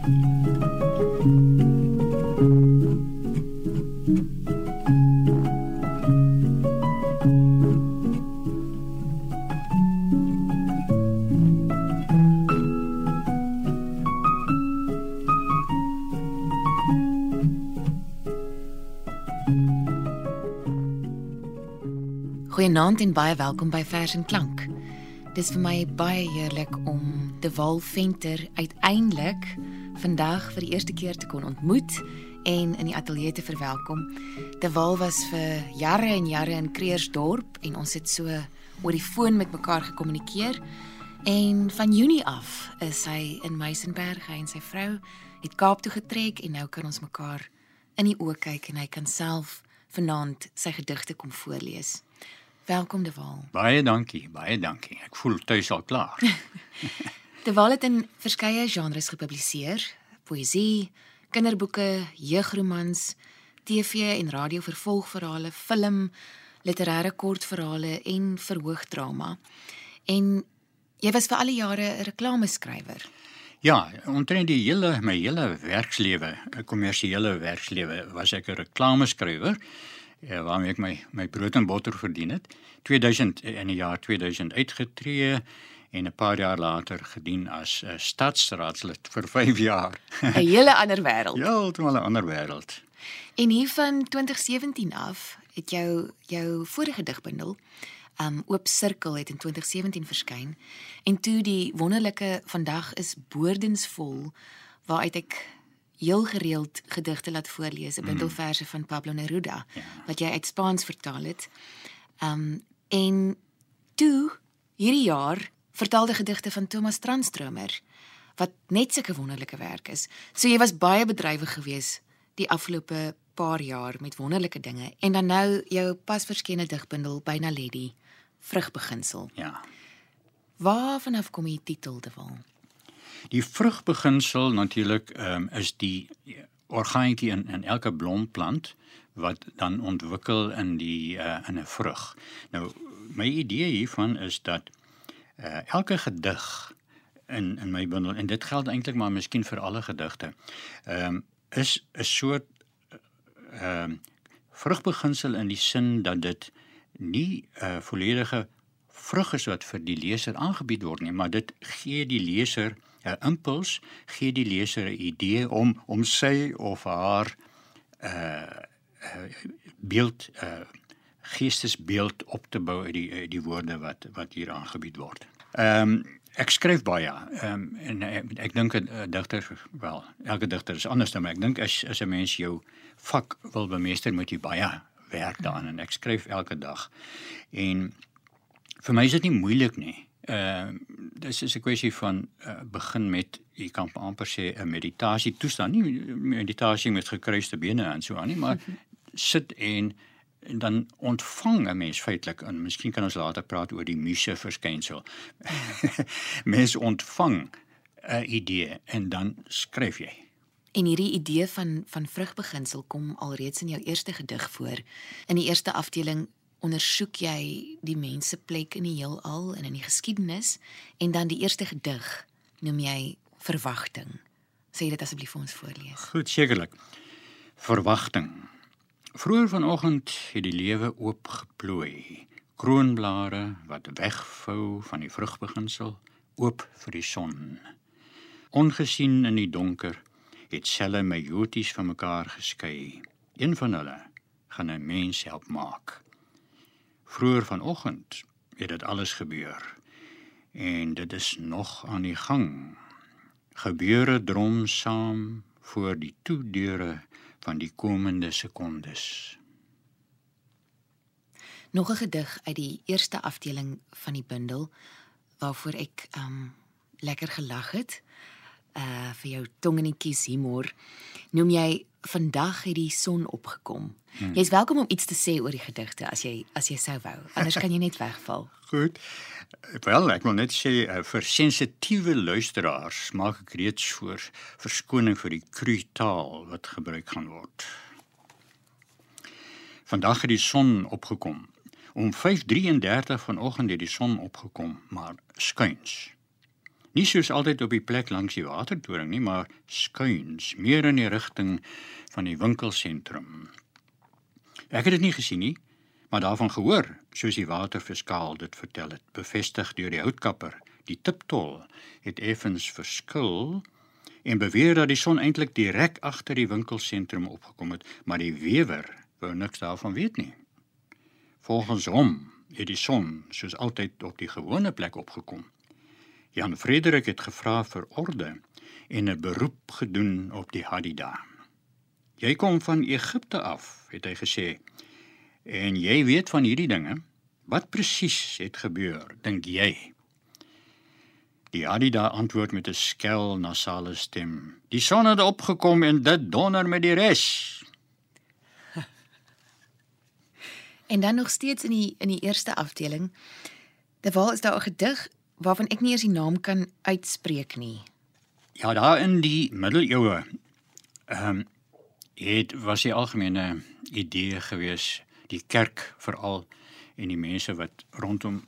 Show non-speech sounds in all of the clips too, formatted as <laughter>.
Goeienaand en baie welkom by Vers en Klank. Dis vir my baie heerlik om De Wal Venter uiteindelik vandag vir die eerste keer te kon ontmoet en in die ateljee te verwelkom. De Wal was vir jare en jare in Kreersdorp en ons het so oor die foon met mekaar gekommunikeer. En van Junie af is hy in Meisenberg en sy vrou het Kaap toe getrek en nou kan ons mekaar in die oë kyk en hy kan self vanaand sy gedigte kom voorlees. Welkom De Waal. Baie dankie, baie dankie. Ek voel tuis al klaar. <laughs> Waal het in verskeie genres gepubliseer: poësie, kinderboeke, jeugromans, TV en radio vervolgverhale, film, literêre kortverhale en verhoogdrama. En jy was vir al die jare 'n reklameskrywer. Ja, omtrent die hele my hele werkslewe, 'n kommersiële werkslewe, was ek 'n reklameskrywer ja, waarmee ek my my brood en botter verdien het. 2000 in die jaar 2000 uitgetree en 'n paar jaar later gedien as 'n uh, stadsraadslid vir 5 jaar. <laughs> 'n Hele ander wêreld. Ja, <laughs> heeltemal 'n ander wêreld. En hier van 2017 af het jou jou vorige digbundel um oop sirkel het in 2017 verskyn en toe die wonderlike vandag is boordensvol waaruit ek heel gereeld gedigte laat voorlees, 'n bundel mm. verse van Pablo Neruda ja. wat jy uit Spaans vertaal het. Um en toe hierdie jaar vertaalde gedigte van Thomas Transtromer wat net sulke wonderlike werk is. So jy was baie bedrywig geweest die afgelope paar jaar met wonderlike dinge en dan nou jou pas verskene digbundel byna Lady vrugbeginsel. Ja. Waar vanaf kom die titel te val? Die vrugbeginsel natuurlik um, is die orgaantjie in in elke blomplant wat dan ontwikkel in die uh, in 'n vrug. Nou my idee hiervan is dat uh, elke gedig in in my bundel en dit geld eintlik maar miskien vir alle gedigte. Um, is 'n soort ehm uh, vrugbeginsel in die sin dat dit nie 'n uh, volledige vrug is wat vir die leser aangebied word nie, maar dit gee die leser 'n impuls gee die leser 'n idee om om sy of haar uh, uh beeld uh geestesbeeld op te bou uit die die woorde wat wat hier aangebied word. Ehm um, ek skryf baie ehm um, en ek, ek dink 'n digter wel elke digter is anders dan maar ek dink as as 'n mens jou vak wil bemeester moet jy baie werk daaraan en ek skryf elke dag. En vir my is dit nie moeilik nie uh dis is 'n kwessie van uh, begin met jy kan amper sê 'n meditasie toestand nie meditasie met gekruiste bene en so aan nie maar mhm. sit en en dan ontvang 'n mens feitelik en miskien kan ons later praat oor die muse verskynsel <laughs> mens ontvang 'n idee en dan skryf jy En hierdie idee van van vrugbeginsel kom alreeds in jou eerste gedig voor. In die eerste afdeling ondersoek jy die mense plek in die heelal en in die geskiedenis en dan die eerste gedig noem jy verwagting. Sê dit asseblief vir ons voorlees. Goed, sekerlik. Verwagting. Vroeër vanoggend het die lewe oopgeplooi. Kroonblare wat wegvou van die vrugbeginsel oop vir die son. Ongesien in die donker het selle meioties van mekaar geskei. Een van hulle gaan 'n mens help maak. Vroeger vanoggend het dit alles gebeur. En dit is nog aan die gang. Gebeure drom saam voor die toedeure van die komende sekondes. Nog 'n gedig uit die eerste afdeling van die bundel waarvoor ek um lekker gelag het. Uh vir jou tong en kies humor. Noem jy vandag het die son opgekom. Hmm. Jy's welkom om iets te sê oor die gedigte as jy as jy sou wou. Anders kan jy net wegval. <laughs> Goed. Wel, ek wil net sê uh, vir sensitiewe luisteraars maak ek reeds voor verskoning vir die kru taal wat gebruik gaan word. Vandag het die son opgekom. Om 5:33 vanoggend het die son opgekom, maar skuins. Nie soos altyd op die plek langs die watertoring nie, maar skuins, meer in die rigting van die winkelsentrum. Ek het dit nie gesien nie, maar daarvan gehoor, soos die waterfiskaal dit vertel het, bevestig deur die houtkapper. Die tiptol het effens verskil en beweer dat die son eintlik direk agter die winkelsentrum opgekom het, maar die wewer wou niks daarvan weet nie. Volgens hom het die son soos altyd op die gewone plek opgekom. Jan Frederik het gevra vir orde en 'n beroep gedoen op die Hadida. Jy kom van Egipte af, het hy gesê. En jy weet van hierdie dinge. Wat presies het gebeur, dink jy? Die Adida antwoord met 'n skel nasale stem. Die son het opgekom en dit donder met die res. <laughs> En dan nog steeds in die in die eerste afdeling. Terwyl is daar 'n gedig waarvan ek nie eens die naam kan uitspreek nie. Ja, daar in die middeleeue ehm um, het was die algemene idee gewees die kerk veral en die mense wat rondom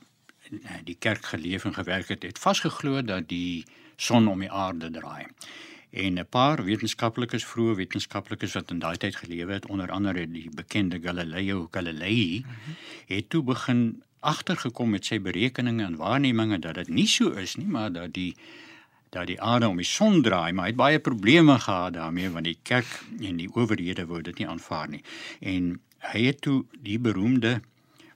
Eh, die kerk geleef en gewerk het, het vasgeglo dat die son om die aarde draai. En 'n paar wetenskaplikes, vroeë wetenskaplikes wat in daai tyd gelewe het, onder andere die bekende Galileo Galilei, het toe begin agtergekom met sy berekeninge en waarnemings dat dit nie so is nie, maar dat die dat die aarde om die son draai, maar hy het baie probleme gehad daarmee want die kerk en die owerhede wou dit nie aanvaar nie. En hy het toe die beroemde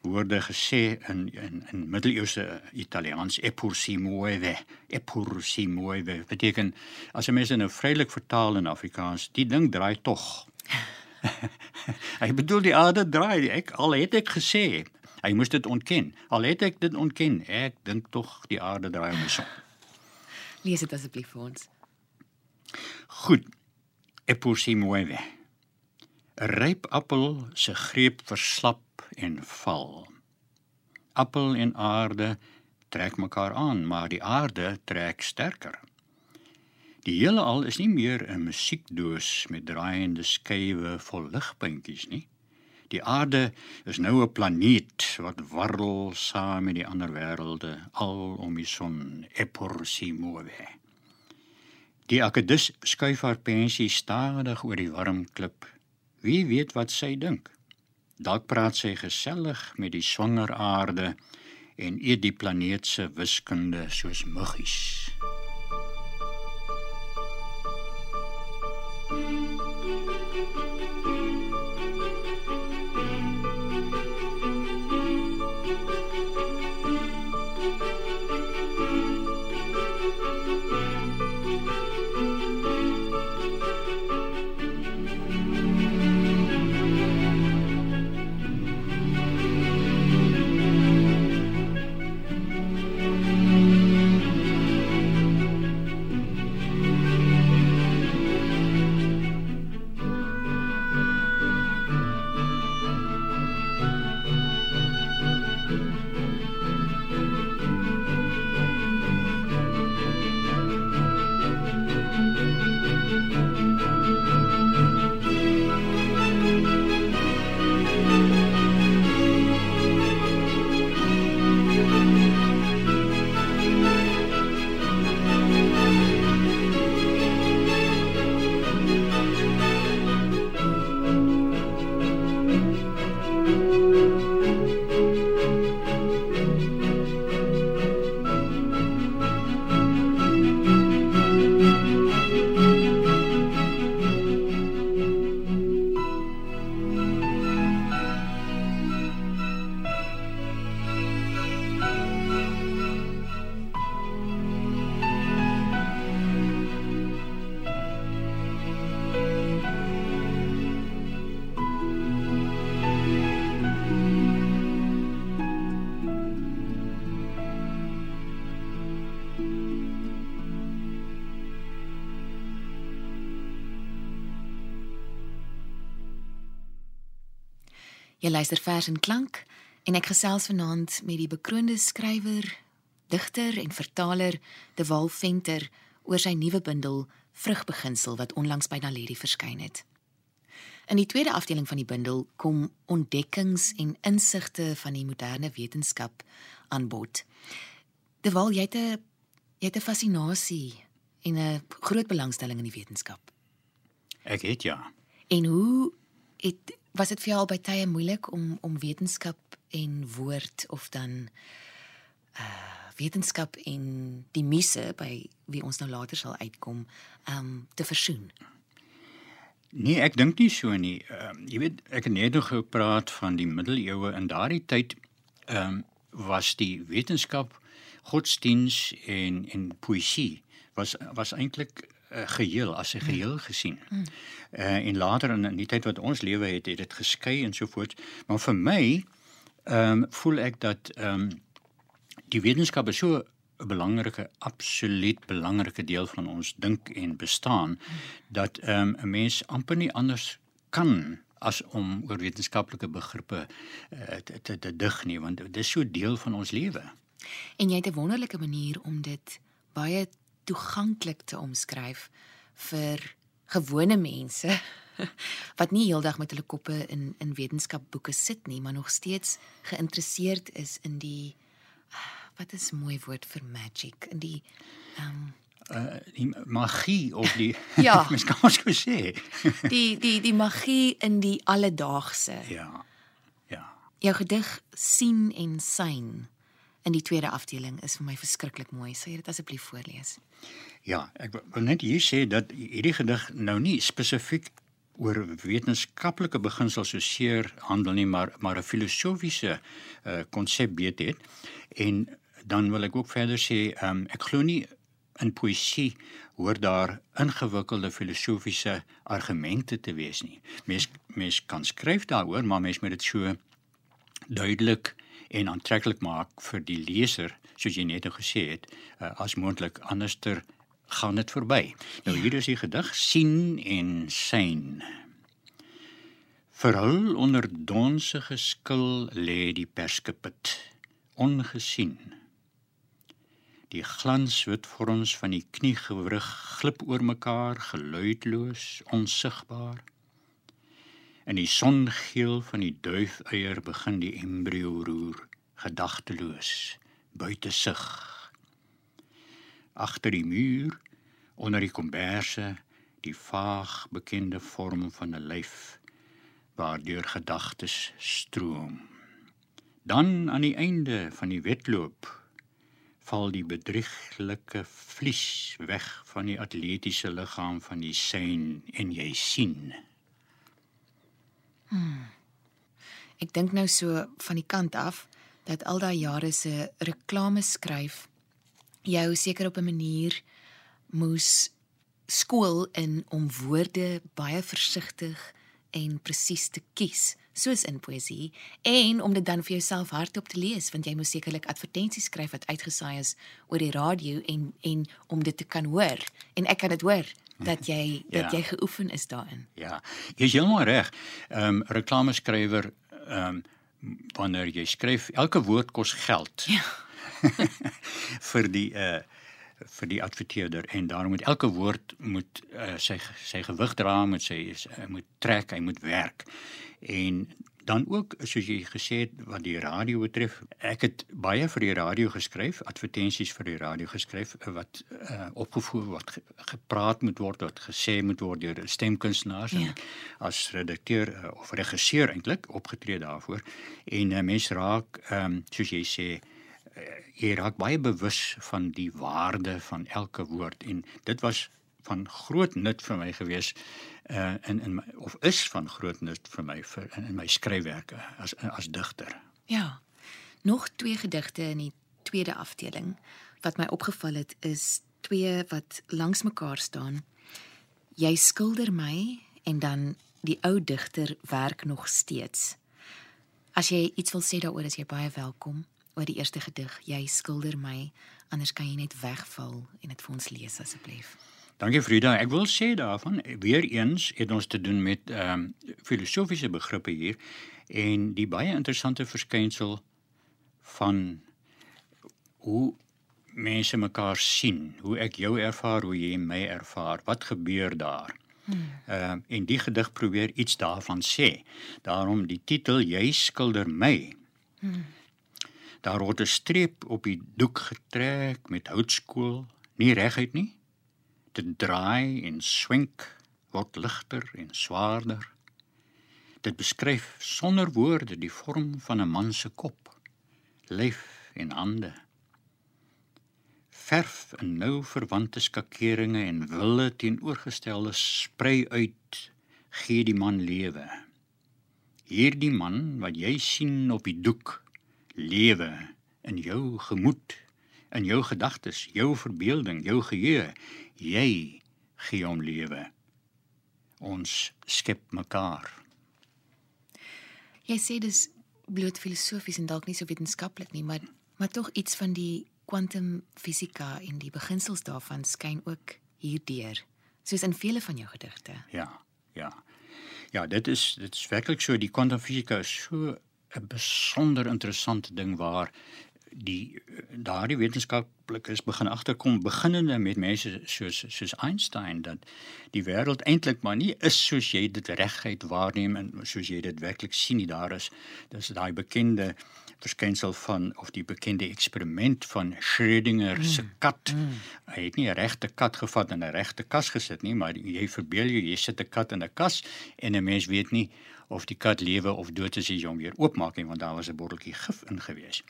woorde gesê in in in middeleeuse Italiaans epur si muove epur si muove beteken as 'n mens nou vrylik vertaal in Afrikaans die ding draai tog <laughs> Ek bedoel die aarde draai ek al het ek gesê hy moes dit ontken al het ek dit ontken ek dink tog die aarde draai om die son Lees dit asseblief vir ons Goed epur si muove 'n ryp appel se greep verslap en val. Appel en aarde trek mekaar aan, maar die aarde trek sterker. Die hele al is nie meer 'n musiekdoos met draaiende skywe vol ligpuntjies nie. Die aarde is nou 'n planeet wat warrel saam met die ander wêrelde al om die son Eporsimowe. Die akedus skuif haar pensie stadig oor die warm klip. Wie weet wat sy dink? Dalk praat sy gesellig met die swanger aarde en eet die planeet se wiskunde soos muggies. Jy luister vers en klank en ek gesels vanaand met die bekroonde skrywer, digter en vertaler De Wal Venter oor sy nuwe bundel Vrugbeginsel wat onlangs by Naledi verskyn het. In die tweede afdeling van die bundel kom ontdekkings en insigte van die moderne wetenskap aan bod. De Wal, jy het 'n jy het 'n fascinasie en 'n groot belangstelling in die wetenskap. Ek het ja. En hoe het was dit vir jou al by tye moeilik om om wetenskap en woord of dan uh wetenskap en die muse by wie ons nou later sal uitkom, um te versoen? Nee, ek dink nie so nie. Ehm uh, jy weet, ek het net nog gepraat van die middeleeue en daardie tyd ehm um, was die wetenskap, godsdiens en en poësie was was eintlik uh, geheel as 'n geheel gesien. Uh, en later in die tyd wat ons lewe het, het dit geskei en so voort. Maar vir my ehm um, voel ek dat ehm um, die wetenskap is so 'n belangrike absoluut belangrike deel van ons dink en bestaan dat ehm, 'n um, mens amper nie anders kan as om oor wetenskaplike begrippe uh, te, te te dig nie want dit is so deel van ons lewe. En jy het 'n wonderlike manier om dit baie toeganklik te omskryf vir gewone mense <laughs> wat nie heeldag met hulle koppe in in wetenskapboeke sit nie, maar nog steeds geïnteresseerd is in die wat is 'n mooi woord vir magic in die ehm um, uh die magie of die <laughs> ja, <laughs> mens kan ons gou sê. die die die magie in die alledaagse. Ja. Ja. Jou gedig sien en syn in die tweede afdeling is vir my verskriklik mooi. Sê dit asseblief voorlees. Ja, ek wil net hier sê dat hierdie gedig nou nie spesifiek oor wetenskaplike beginsels so seer handel nie, maar maar 'n filosofiese konsep uh, beet het. En dan wil ek ook verder sê, um, ek glo nie in poësie hoor daar ingewikkelde filosofiese argumente te wees nie. Mens mens kan skryf daaroor, maar mens moet dit so duidelik en aantreklik maak vir die leser, soos jy net nou gesê het, uh, as moontlik anderster gaan dit verby. Nou ja. hier is die gedig sien en syn. Verhul onder donsige skil lê die perskepit, ongesien Die glanswit vorms van die kniegewrig glip oor mekaar geluidloos, onsigbaar. In die songeel van die duifeier begin die embrio roer, gedagteloos, buite sig. Agter die muur, onder die komberse, die vaag bekende vorm van 'n lyf waardeur gedagtes stroom. Dan aan die einde van die wedloop val die bedrieglike vlies weg van die atletiese liggaam van die sein en jy sien. Hmm. Ek dink nou so van die kant af dat al daai jare se reklame skryf jou seker op 'n manier moes skool in om woorde baie versigtig en presies te kies soos in poësie en om dit dan vir jouself hardop te lees want jy moet sekerlik advertensies skryf wat uitgesaai is oor die radio en en om dit te kan hoor en ek kan dit hoor dat jy dat ja. jy geoefen is daarin. Ja. Jy's heeltemal reg. Ehm um, reklameskrywer ehm um, wanneer jy skryf elke woord kos geld. Ja. <laughs> vir die uh vir die adverteerder en daarom moet elke woord moet uh, sy sy gewig dra met sy moet trek hy moet werk en dan ook soos jy gesê het wat die radio betref ek het baie vir die radio geskryf advertensies vir die radio geskryf eh, wat uh, opgevoer wat ge, gepraat moet word wat gesê moet word deur stemkunstenaars ja. as redakteur uh, of regisseur eintlik opgetree daarvoor en uh, mense raak um, soos jy sê jy raak baie bewus van die waarde van elke woord en dit was van groot nut vir my gewees uh in in my, of is van groot nut vir my vir in, in my skryfwerke as as digter. Ja. Nog twee gedigte in die tweede afdeling wat my opgeval het is twee wat langs mekaar staan. Jy skilder my en dan die ou digter werk nog steeds. As jy iets wil sê daaroor is jy baie welkom oor die eerste gedig. Jy skilder my, anders kan jy net wegval en dit vir ons lees asseblief. Dankie Frida. Ek wil sê daarvan weer eens het ons te doen met ehm um, filosofiese begrippe hier en die baie interessante verskynsel van hoe mense mekaar sien, hoe ek jou ervaar, hoe jy my ervaar, wat gebeur daar. Ehm hmm. uh, en die gedig probeer iets daarvan sê. Daarom die titel jy skilder my. Hmm. Daar word 'n streep op die doek getrek met houtskool, nie reguit nie. Dit draai en swenk, word ligter en swaarder. Dit beskryf sonder woorde die vorm van 'n man se kop, lyf en hande. Verf en nou verwante skakeringe en wilde teenoorgestelde sprei uit gee die man lewe. Hierdie man wat jy sien op die doek lewe in jou gemoed, in jou gedagtes, jou verbeelding, jou geheue. Jy gee hom lewe. Ons skep mekaar. Jy sê dis bloot filosofies en dalk nie so wetenskaplik nie, maar maar tog iets van die kwantumfisika en die beginsels daarvan skyn ook hierdeur, soos in vele van jou gedigte. Ja, ja. Ja, dit is dit is werklik so die kwantumfisika is so 'n besonder interessante ding waar die daardie wetenskaplikes begin agterkom beginnende met mense soos soos Einstein dat die wêreld eintlik maar nie is soos jy dit regheid waarneem en soos jy dit werklik sien nie. Daar is dis daai bekende verskynsel van of die bekende eksperiment van Schrödinger se mm. kat mm. hy het nie 'n regte kat gevat en 'n regte kas gesit nie maar jy verbeel jou jy sit 'n kat in 'n kas en 'n mens weet nie of die kat lewe of dood is as jy hom weer oopmaak en want daar was 'n botteltjie gif in gewees.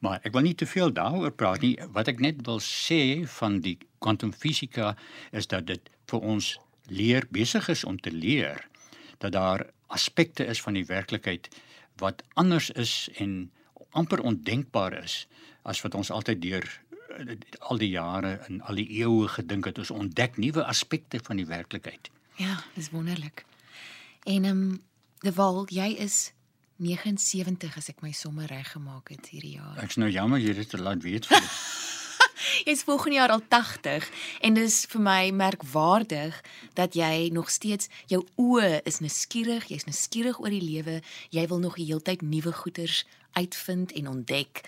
Maar ek wil nie te veel daaroor praat nie. Wat ek net wil sê van die kwantumfisika is dat dit vir ons leer besig is om te leer dat daar aspekte is van die werklikheid wat anders is en amper ondenkbaar is as wat ons altyd deur eh, al die jare en al die eeue gedink het ons ontdek nuwe aspekte van die werklikheid. Ja, dis wonderlik. En ehm um, De Wal, jy is 79 as ek my somme reg gemaak het hierdie jaar. Ek's nou jammer jy het dit laat weet. <laughs> <laughs> Jy's volgende jaar al 80 en dis vir my merkwaardig dat jy nog steeds jou oë is nuuskierig, jy's nuuskierig oor die lewe, jy wil nog die hele tyd nuwe goeders uitvind en ontdek.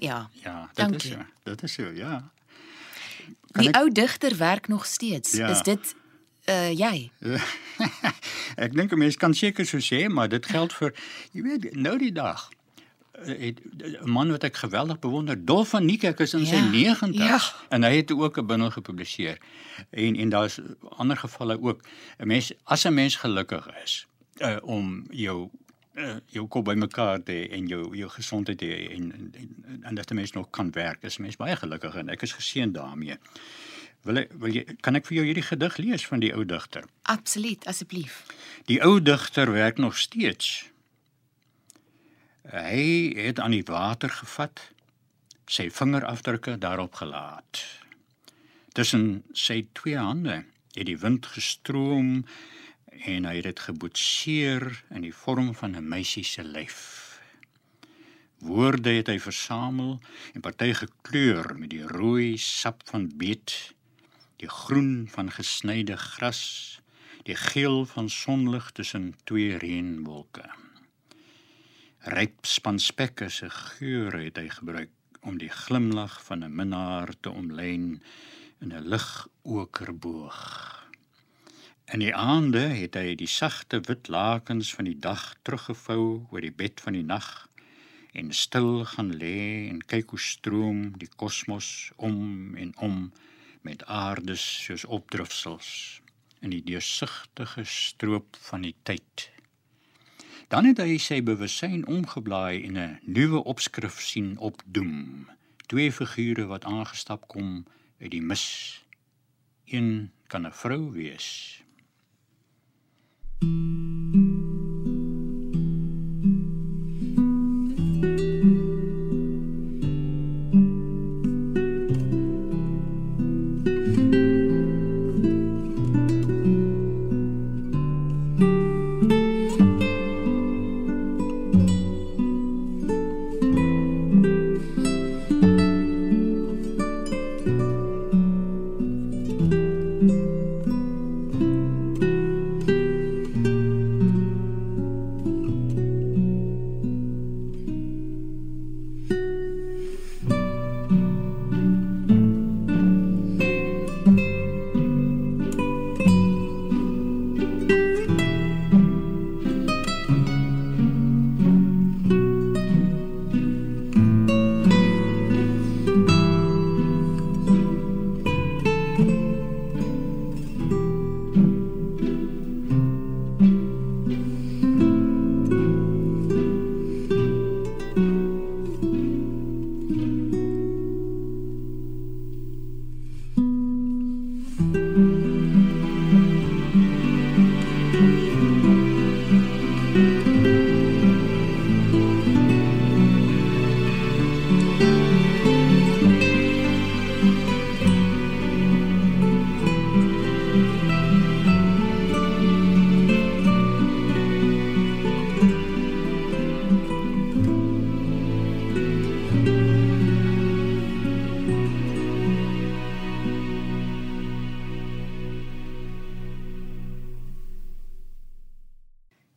Ja. Ja, dit dankie. is so. Dit is so, ja. Kan die ek... ou digter werk nog steeds. Ja. Is dit uh jy? <laughs> ek dink 'n mens kan seker so sê, maar dit geld vir jy weet nou die dag eh, 'n man wat ek geweldig bewonder, Dolf van Niekerk is in ja, sy 90 ja. en hy het ook 'n bundel gepubliseer. En en daar's ander gevalle ook. 'n Mens as 'n mens gelukkig is uh, om jou uh, jou kop bymekaar te en jou jou gesondheid te en en, en, en dat 'n mens nog kan werk, is mens baie gelukkig en ek is geseën daarmee. Wil ek wil jy kan ek vir jou hierdie gedig lees van die ou digter? Absoluut, asseblief. Die ou digter werk nog steeds. Hy het aan die water gevat, sy vingerafdrukke daarop gelaat. Tussen sy twee hande het die wind gestroom en hy het dit geboetseer in die vorm van 'n meisie se lyf. Woorde het hy versamel en party gekleur met die rooi sap van beet die groen van gesnyde gras, die geel van sonlig tussen twee reënwolke. Ryp spanspekke se geur het hy gebruik om die glimlag van 'n minnaar te omlyn in 'n lig okerboog. In die aande het hy die sagte wit lakens van die dag teruggevou oor die bed van die nag en stil gaan lê en kyk hoe stroom die kosmos om en om met aardes soos opdrifsels in die deursigtige stroop van die tyd. Dan het hy sy bewussyn omgeblaai en 'n nuwe opskrif sien opdoem. Twee figure wat aangestap kom uit die mis. Een kan 'n vrou wees. Thank you.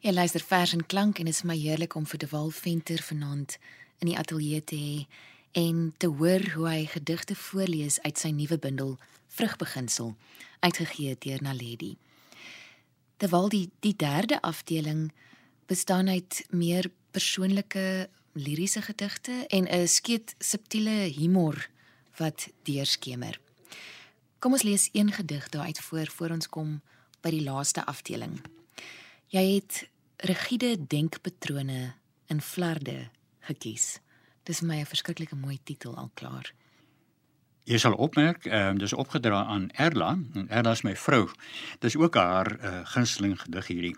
Jy luister vers en klank en dit is my heerlik om vir De Wal Venter vanaand in die ateljee te hê en te hoor hoe hy gedigte voorlees uit sy nuwe bundel Vrugbeginsel uitgegee deur Naledi. Terwyl die die derde afdeling bestaan uit meer persoonlike liriese gedigte en 'n skeet subtiele humor wat deurskemer. Kom ons lees een gedig daaruit voor voor ons kom by die laaste afdeling. Jy het rigiede denkpatrone in flarde gekies. Dis vir my 'n verskriklike mooi titel al klaar. Jy sal opmerk, ehm um, dis opgedra aan Erla, en Erla is my vrou. Dis ook haar uh, gunsteling gedig hierdie.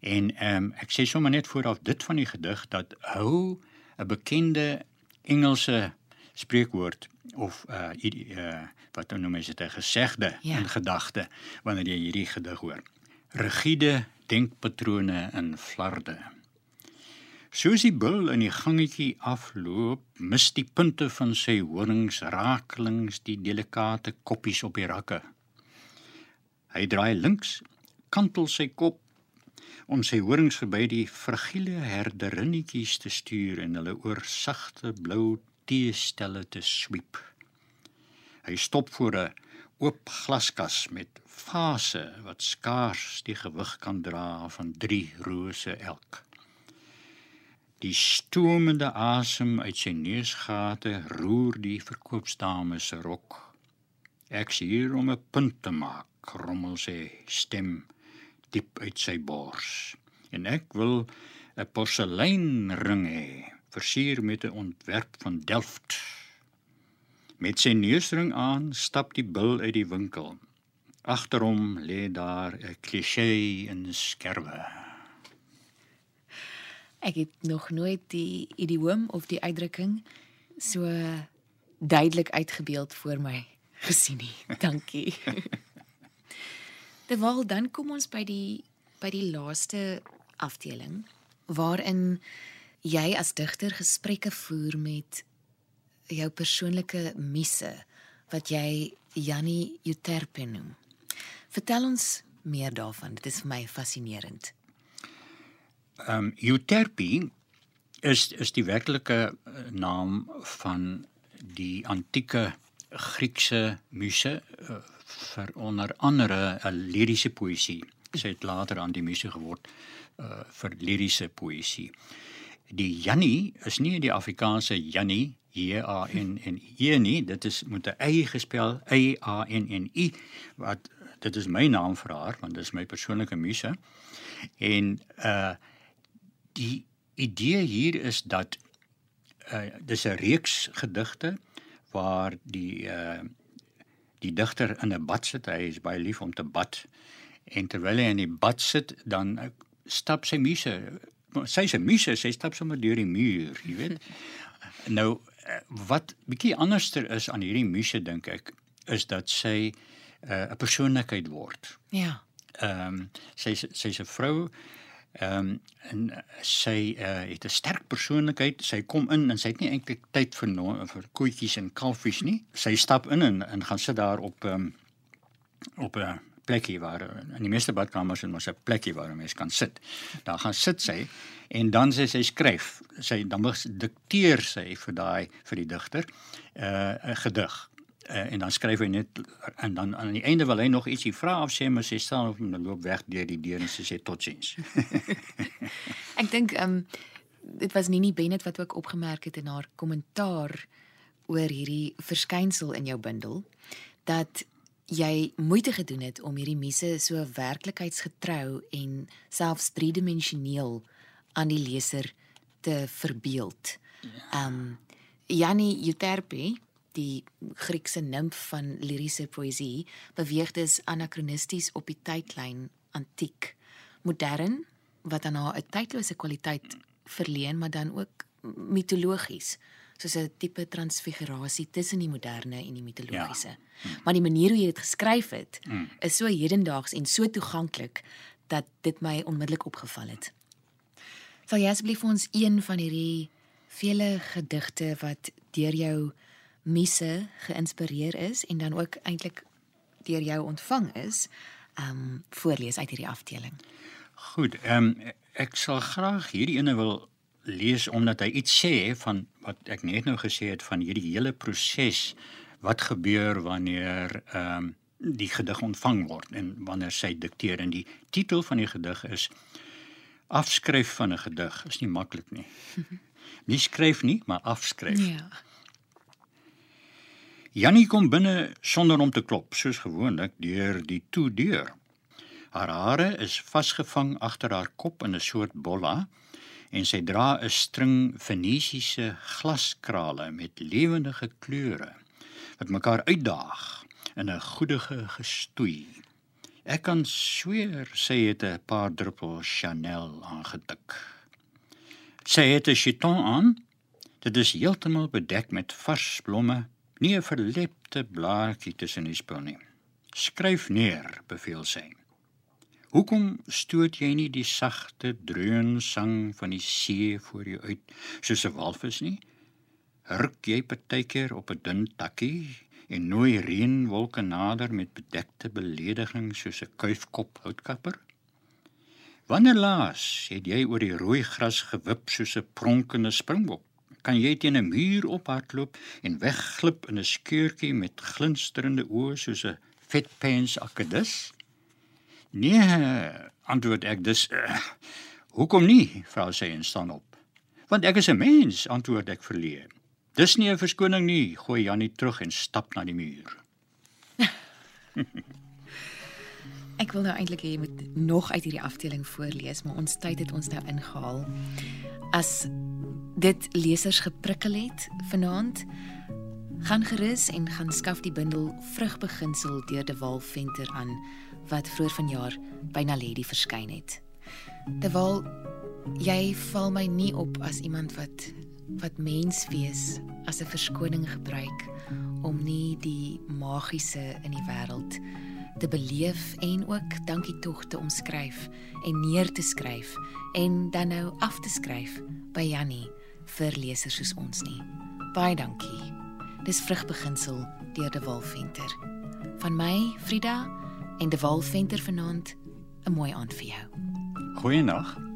En ehm um, ek sê sommer net vooraf dit van die gedig dat hou 'n bekende Engelse spreekwoord of uh, uh wat dan noem jy dit 'n gesegde ja. in gedagte wanneer jy hierdie gedig hoor. Rigiede denkpatrone in flarde. Soos die bil in die gangetjie afloop, mis die punte van sy horings raaklings die delikate koppies op die rakke. Hy draai links, kantel sy kop om sy horings verby die fragiele herderinnetjies te stuur en hulle oor sagte blou teestelle te sweep. Hy stop voor 'n oop glaskas met fase wat skaars die gewig kan dra van 3 rose elk. Die stoomende asem uit sy neusgate roer die verkoopsdame se rok. Ek sien hier om 'n punt te maak, rommel sy stem diep uit sy bors. En ek wil 'n porseleinring hê versier met 'n ontwerp van Delft. Met sy neusring aan stap die bil uit die winkel. Agter hom lê daar 'n klise in skerwe. Ek het nog nooit die idioom of die uitdrukking so duidelik uitgebeeld voor my gesien nie. <laughs> Dankie. Terwyl dan kom ons by die by die laaste afdeling waarin jy as digter gesprekke voer met jou persoonlike misse wat jy Jannie Uterpe noem. Vertel ons meer daarvan. Dit is vir my fascinerend. Ehm um, Uterpe is is die werklike eh, naam van die antieke Griekse muse uh, vir onder andere 'n liriese poësie. Sy het later aan die muse geword uh, vir liriese poësie die Jannie is nie die Afrikaanse Jannie J A N N I nie, dit is met 'n y gespel Y A N N I wat dit is my naam vir haar want dit is my persoonlike muse. En uh die idee hier is dat uh dis 'n reeks gedigte waar die uh die digter in 'n bad sit, hy is baie lief om te bad. En terwyl hy in die bad sit, dan stap sy muse sy's 'n muse, sy stap sommer deur die muur, jy weet. <laughs> nou wat bietjie anderster is aan hierdie muse dink ek is dat sy eh, 'n uh, persoonlikheid word. Ja. Ehm um, sy sy's 'n vrou ehm um, en sy uh, het 'n sterk persoonlikheid. Sy kom in en sy het nie eintlik tyd vir no, vir koetjies en kalfies nie. Sy stap in en, en gaan sit daar op um, op 'n uh, plekkie waar in die meeste badkamers en mos 'n plekkie waar 'n mens kan sit. Daar gaan sit sy en dan sê sy skryf. Sy dan dikteer sy vir daai vir die digter 'n uh, 'n gedig. Uh, en dan skryf hy net en dan aan die einde wil hy nog ietsie vra of sê maar sy staan op en loop weg deur die deur en sy sê totsiens. <laughs> Ek dink ehm um, dit was Nini Bennett wat ook opgemerk het in haar kommentaar oor hierdie verskynsel in jou bundel dat jy moeite gedoen het om hierdie misse so werklikheidsgetrou en selfs driedimensioneel aan die leser te verbeeld. Ja. Um Janni Euterpe, die Griekse nimf van liriese poësie, beweeg dus anakronisties op die tydlyn antiek, modern wat aan haar 'n tydlose kwaliteit verleen, maar dan ook mitologies soos 'n tipe transfigurasie tussen die moderne en die mitologiese. Ja. Hmm. Maar die manier hoe jy dit geskryf het, hmm. is so hedendaags en so toeganklik dat dit my onmiddellik opgeval het. Sal jy asseblief ons een van hierdie vele gedigte wat deur jou misse geïnspireer is en dan ook eintlik deur jou ontvang is, um voorlees uit hierdie afdeling. Goed, ehm um, ek sal graag hierdie ene wil lees omdat hy iets sê van wat ek net nou gesê het van hierdie hele proses wat gebeur wanneer ehm um, die gedig ontvang word en wanneer sy dikteer en die titel van die gedig is afskryf van 'n gedig is nie maklik nie. <laughs> Nie skryf nie, maar afskryf. Ja. Jannie kom binne sonder om te klop, soos gewoonlik deur die toedeur. Haar hare is vasgevang agter haar kop in 'n soort bolla en sy dra 'n string Venesiese glaskrale met lewendige kleure wat mekaar uitdaag in 'n goedige gestoei. Ek kan sweer sy het 'n paar druppels Chanel aangetik. Sy het 'n chiton aan. Dit is heeltemal bedek met vars blomme, nie 'n verlepte blaartjie tussen die spul nie. Skryf neer, beveel sy. Hoekom stoot jy nie die sagte dreunsang van die see voor jou uit soos 'n walvis nie? Ruk jy partykeer op 'n dun takkie en nooi reënwolke nader met bedekte belediging soos 'n kuifkop houtkapper? Wanneer laas het jy oor die rooi gras gewip soos 'n pronkende springbok? Kan jy teen 'n muur ophardloop en wegglip in 'n skeurtjie met glinsterende oë soos 'n vetpens akedus? Nee, antwoord ek dis uh, hoekom nie? vra sy en staan op. Want ek is 'n mens, antwoord ek verleë. Dis nie 'n verskoning nie, gooi Jannie terug en stap na die muur. Ek wil nou eintlik hê jy moet nog uit hierdie afdeling voorlees, maar ons tyd het ons nou ingehaal. As dit lesers geprikkel het vanaand, gaan gerus en gaan skaf die bundel Vrugbeginsel deur De Wal Venter aan wat vroeër vanjaar by Naledi verskyn het. De Wal, jy val my nie op as iemand wat wat mens wees as 'n verskoning gebruik om nie die magiese in die wêreld te beleef en ook dankie tog te omskryf en neer te skryf en dan nou af te skryf by Jannie vir lesers soos ons nie. Baie dankie. Dis vrugbeginsel deur De Wolventer. Van my, Frida en De Wolventer vanaand 'n mooi aand vir jou. Goeienaand.